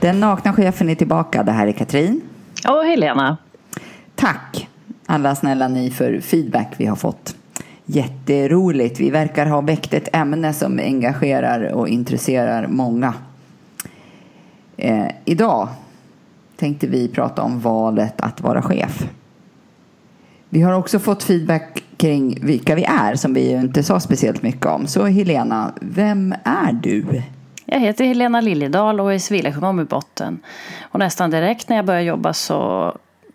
Den nakna chefen är tillbaka. Det här är Katrin. Och Helena. Tack alla snälla ni för feedback vi har fått. Jätteroligt. Vi verkar ha väckt ett ämne som engagerar och intresserar många. Eh, idag tänkte vi prata om valet att vara chef. Vi har också fått feedback kring vilka vi är som vi ju inte sa speciellt mycket om. Så Helena, vem är du? Jag heter Helena Liljedahl och är civilekonom i botten. Och nästan direkt när jag började jobba så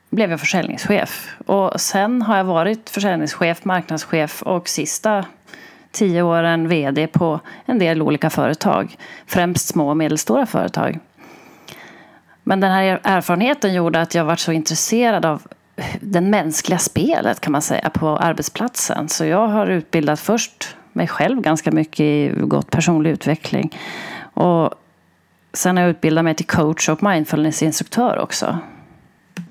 blev jag försäljningschef. Och sen har jag varit försäljningschef, marknadschef och sista tio åren VD på en del olika företag. Främst små och medelstora företag. Men den här erfarenheten gjorde att jag var så intresserad av det mänskliga spelet kan man säga på arbetsplatsen. Så jag har utbildat först mig själv ganska mycket i gott personlig utveckling. Och sen har jag utbildat mig till coach och mindfulnessinstruktör också.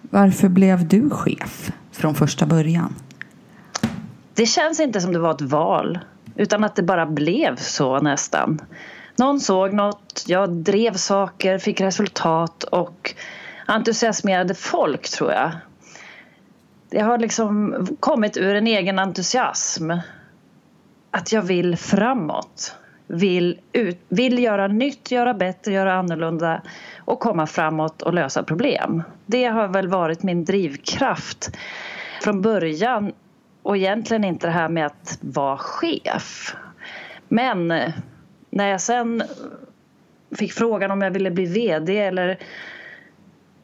Varför blev du chef från första början? Det känns inte som det var ett val, utan att det bara blev så nästan. Någon såg något, jag drev saker, fick resultat och entusiasmerade folk tror jag. Det har liksom kommit ur en egen entusiasm. Att jag vill framåt. Vill, ut, vill göra nytt, göra bättre, göra annorlunda och komma framåt och lösa problem. Det har väl varit min drivkraft från början och egentligen inte det här med att vara chef. Men eh, när jag sen fick frågan om jag ville bli VD eller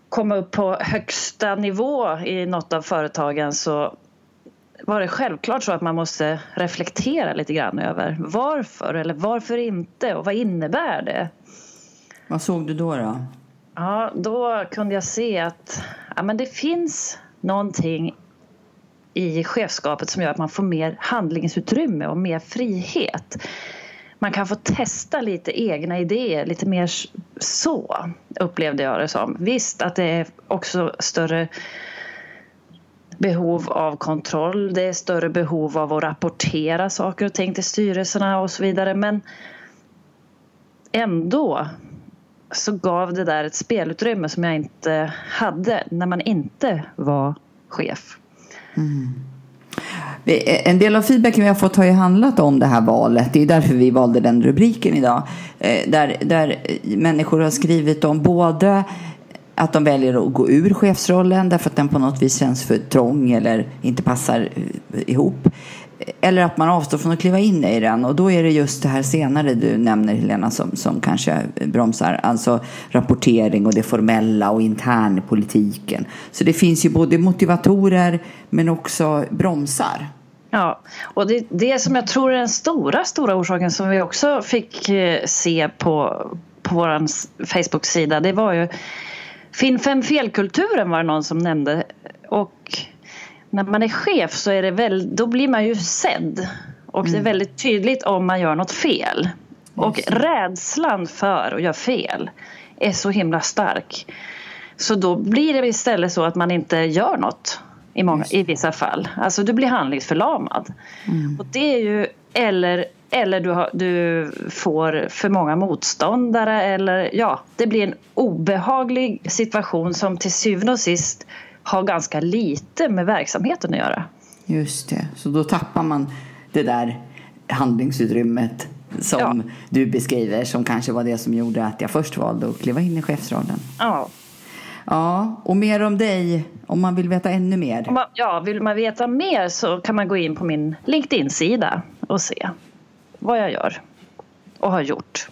komma upp på högsta nivå i något av företagen så var det självklart så att man måste reflektera lite grann över varför eller varför inte och vad innebär det? Vad såg du då? då? Ja, då kunde jag se att ja, men det finns någonting i chefskapet som gör att man får mer handlingsutrymme och mer frihet. Man kan få testa lite egna idéer, lite mer så upplevde jag det som. Visst att det är också större behov av kontroll, det är större behov av att rapportera saker och ting till styrelserna och så vidare men ändå så gav det där ett spelutrymme som jag inte hade när man inte var chef. Mm. En del av feedbacken vi har fått har ju handlat om det här valet. Det är därför vi valde den rubriken idag. Eh, där, där människor har skrivit om både att de väljer att gå ur chefsrollen därför att den på något vis känns för trång eller inte passar eh, ihop. Eller att man avstår från att kliva in i den. Och då är det just det här senare du nämner Helena som, som kanske bromsar. Alltså rapportering och det formella och internpolitiken. Så det finns ju både motivatorer men också bromsar. Ja, och det, det som jag tror är den stora, stora orsaken som vi också fick eh, se på, på vår Facebook-sida det var ju Finn fem felkulturen var det någon som nämnde. Och när man är chef så är det väl, då blir man ju sedd. Och mm. det är mm. väldigt tydligt om man gör något fel. Och rädslan för att göra fel är så himla stark. Så då blir det istället så att man inte gör något i, många, i vissa fall. Alltså du blir handlingsförlamad. Mm. Och det är ju, eller eller du, har, du, får för många motståndare eller ja, det blir en obehaglig situation som till syvende och sist har ganska lite med verksamheten att göra. Just det, så då tappar man det där handlingsutrymmet som ja. du beskriver som kanske var det som gjorde att jag först valde att kliva in i chefsrollen. Ja. Ja, och mer om dig om man vill veta ännu mer. Man, ja, vill man veta mer så kan man gå in på min LinkedIn-sida och se vad jag gör och har gjort.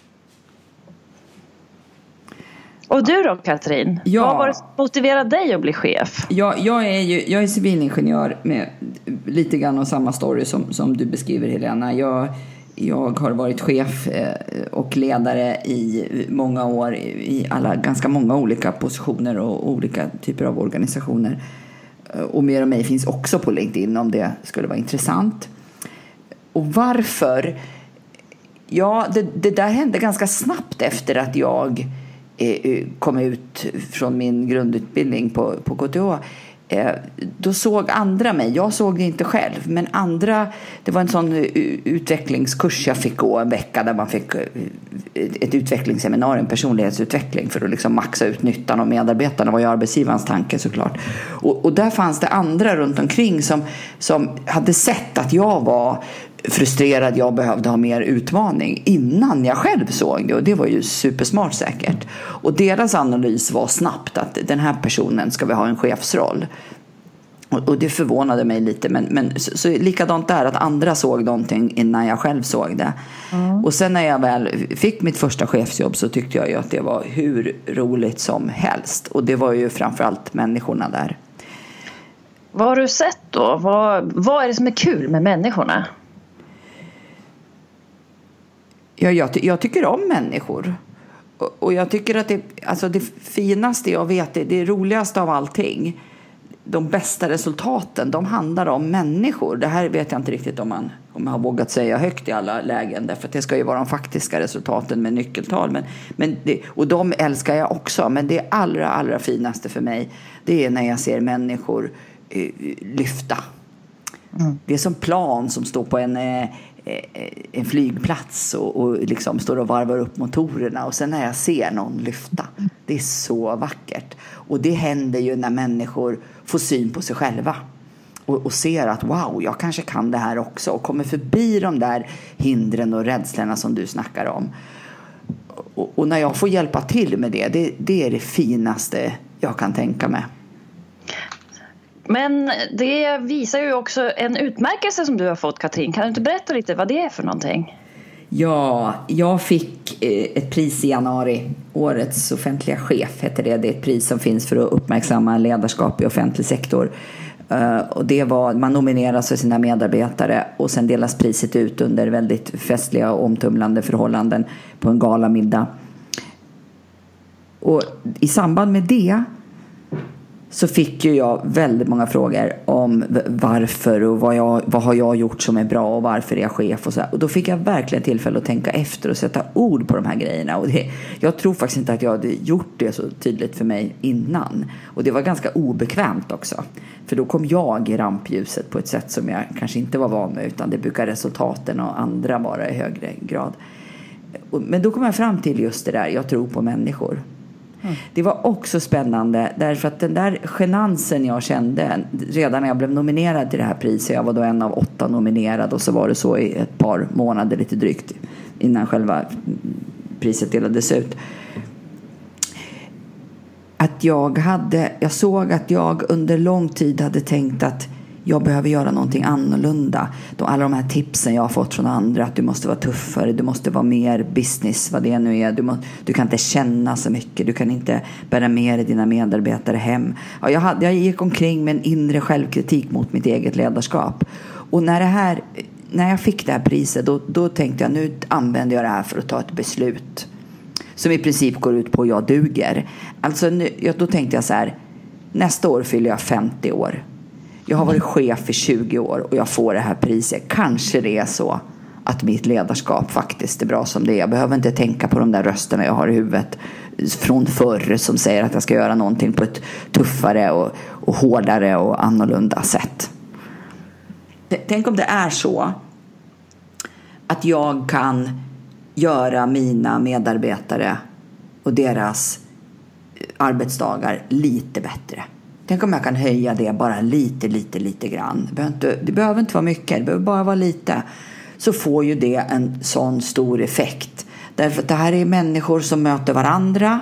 Och du då Katrin? Ja. Vad var det som motiverade dig att bli chef? Ja, jag, är ju, jag är civilingenjör med lite grann av samma story som, som du beskriver Helena. Jag, jag har varit chef eh, och ledare i många år i alla, ganska många olika positioner och olika typer av organisationer. Och mer om mig finns också på LinkedIn om det skulle vara intressant. Och varför? Ja, det, det där hände ganska snabbt efter att jag eh, eh kom ut från min grundutbildning på, på KTH. eh, då såg andra mig. Jag såg det inte själv, men andra. Det var en sån eh, utvecklingskurs jag fick gå en vecka där man fick eh, ett utvecklingsseminarium, personlighetsutveckling för att liksom maxa ut nyttan av medarbetarna. Det var ju arbetsgivarens tanke såklart. Och, och där fanns det andra runt omkring som, som hade sett att jag var frustrerad, jag behövde ha mer utmaning innan jag själv såg det och det var ju supersmart säkert. Och deras analys var snabbt att den här personen ska vi ha en chefsroll. Och, det förvånade mig lite men, men så, så likadant där att andra såg någonting innan jag själv såg det. Mm. Och sen när jag väl fick mitt första chefsjobb så tyckte jag ju att det var hur roligt som helst och det var ju framförallt människorna där. Vad har du sett då? Vad, vad är det som är kul med människorna? Ja, jag, jag tycker om människor. Och, och, jag tycker att det, alltså det finaste jag vet, det, det roligaste av allting, de bästa resultaten, de handlar om människor. Det här vet jag inte riktigt om man om jag har vågat säga högt i alla lägen, därför att det ska ju vara de faktiska resultaten med nyckeltal. Men, men det, och de älskar jag också, men det allra, allra finaste för mig, det är när jag ser människor eh, lyfta. Mm. Det är som plan som står på en, Eh, Eh, en flygplats och, och liksom står och varvar upp motorerna och sen när jag ser någon lyfta. Det är så vackert. Och det händer ju när människor får syn på sig själva och, och ser att wow, jag kanske kan det här också och kommer förbi de där hindren och rädslorna som du snackar om. Och, och när jag får hjälpa till med det, det, det är det finaste jag kan tänka mig. Men det visar ju också en utmärkelse som du har fått Katrin. Kan du inte berätta lite vad det är för någonting? Ja, jag fick eh, ett pris i januari. Årets offentliga chef heter det. Det är ett pris som finns för att uppmärksamma ledarskap i offentlig sektor. Eh, och det var, man nomineras för sina medarbetare och sen delas priset ut under väldigt festliga och omtumlande förhållanden på en galamiddag. Och i samband med det så fick ju jag väldigt många frågor om varför och vad, jag, vad har jag gjort som är bra och varför är jag chef och så här. Och då fick jag verkligen tillfälle att tänka efter och sätta ord på de här grejerna. Och det, jag tror faktiskt inte att jag hade gjort det så tydligt för mig innan. Och det var ganska obekvämt också. För då kom jag i rampljuset på ett sätt som jag kanske inte var van med utan det brukar resultaten och andra vara i högre grad. Men då kom jag fram till just det där, jag tror på människor. Mm. Det var också spännande därför att den där genansen jag kände redan när jag blev nominerad till det här priset, jag var då en av åtta nominerade och så var det så i ett par månader lite drygt innan själva priset delades ut. Att jag hade, jag såg att jag under lång tid hade tänkt att jag behöver göra någonting annorlunda. Alla de här tipsen jag har fått från andra, att du måste vara tuffare, du måste vara mer business, vad det nu är. Du, må, du kan inte känna så mycket, du kan inte bära med dig dina medarbetare hem. Ja, jag, hade, jag gick omkring med en inre självkritik mot mitt eget ledarskap. Och när, det här, när jag fick det här priset, då, då tänkte jag nu använder jag det här för att ta ett beslut som i princip går ut på jag duger. Alltså, nu, då tänkte jag så här, nästa år fyller jag 50 år. Jag har varit chef i 20 år och jag får det här priset. Kanske det är så att mitt ledarskap faktiskt är bra som det är. Jag behöver inte tänka på de där rösterna jag har i huvudet från förr som säger att jag ska göra någonting på ett tuffare och, och hårdare och annorlunda sätt. Tänk om det är så att jag kan göra mina medarbetare och deras eh, arbetsdagar lite bättre. Tänk om jag kan höja det bara lite, lite, lite grann. Det behöver inte, det behöver inte vara mycket, det behöver bara vara lite. Så får ju det en sån stor effekt. Därför att det här är människor som möter varandra.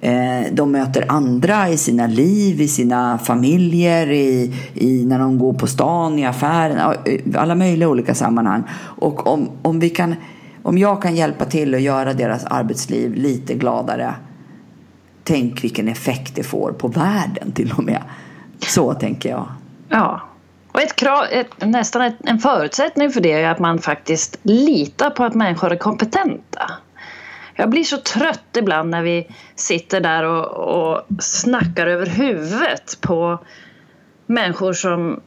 Eh, de möter andra i sina liv, i sina familjer, i, i, när de går på stan, i affären, alla möjliga olika sammanhang. Och om, om, vi kan, om jag kan hjälpa till att göra deras arbetsliv lite gladare tänk vilken effekt det får på världen till och med. Så tänker jag. Ja. Och ett krav, ett, nästan ett, en förutsättning för det är att man faktiskt litar på att människor är kompetenta. Jag blir så trött ibland när vi sitter där och, och snackar över huvudet på människor som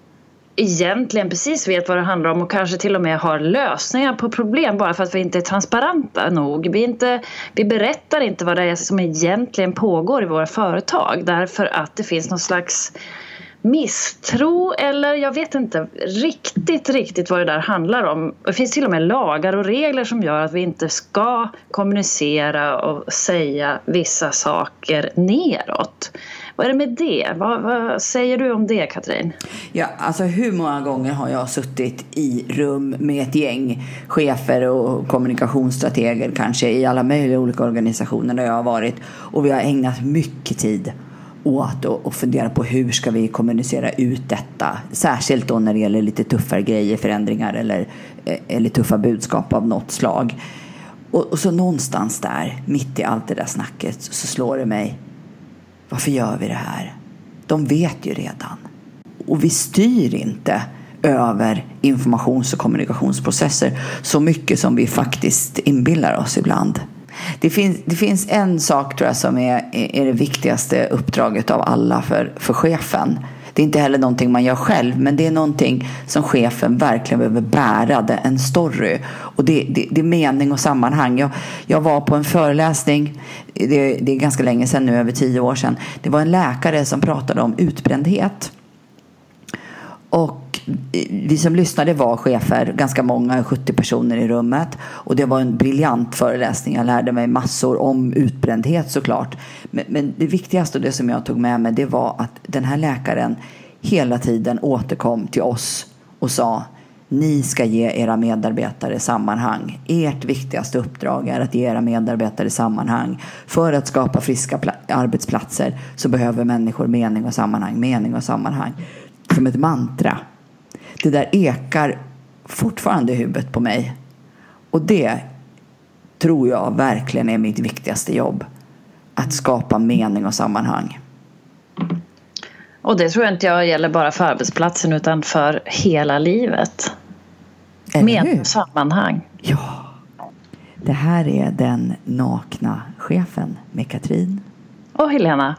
egentligen precis vet vad det handlar om och kanske till och med har lösningar på problem bara för att vi inte är transparenta nog. Vi, inte, vi berättar inte vad det är som egentligen pågår i våra företag därför att det finns någon slags misstro eller jag vet inte riktigt, riktigt vad det där handlar om. Det finns till och med lagar och regler som gör att vi inte ska kommunicera och säga vissa saker neråt. Vad är det med det? Vad, vad, säger du om det, Katrin? Ja, alltså hur många gånger har jag suttit i rum med ett gäng chefer och kommunikationsstrateger kanske i alla möjliga olika organisationer där jag har varit och vi har ägnat mycket tid åt och, och fundera på hur ska vi kommunicera ut detta. Särskilt då när det gäller lite tuffare grejer, förändringar eller, eh, eller tuffa budskap av något slag. Och, och så någonstans där, mitt i allt det där snacket, så slår det mig. Varför gör vi det här? De vet ju redan. Och vi styr inte över informations och kommunikationsprocesser så mycket som vi faktiskt inbillar oss ibland. Det finns, det finns en sak tror jag som är, är det viktigaste uppdraget av alla för, för chefen. Det är inte heller någonting man gör själv, men det är någonting som chefen verkligen behöver bära, det, en story. Och det, det, det är mening och sammanhang. Jag, jag var på en föreläsning, det, det är ganska länge sedan nu, över tio år sedan. Det var en läkare som pratade om utbrändhet. Och vi som lyssnade var chefer, ganska många, 70 personer i rummet. Och det var en briljant föreläsning. Jag lärde mig massor om utbrändhet såklart. Men, men det viktigaste och det som jag tog med mig det var att den här läkaren hela tiden återkom till oss och sa ni ska ge era medarbetare sammanhang. Ert viktigaste uppdrag är att ge era medarbetare sammanhang. För att skapa friska arbetsplatser så behöver människor mening och sammanhang, mening och sammanhang. Som ett mantra det där ekar fortfarande i huvudet på mig. Och det tror jag verkligen är mitt viktigaste jobb. Att skapa mening och sammanhang. Och det tror jag inte jag gäller bara för arbetsplatsen utan för hela livet. Och sammanhang. Ja. Det här är den nakna chefen med Katrin. Och Helena.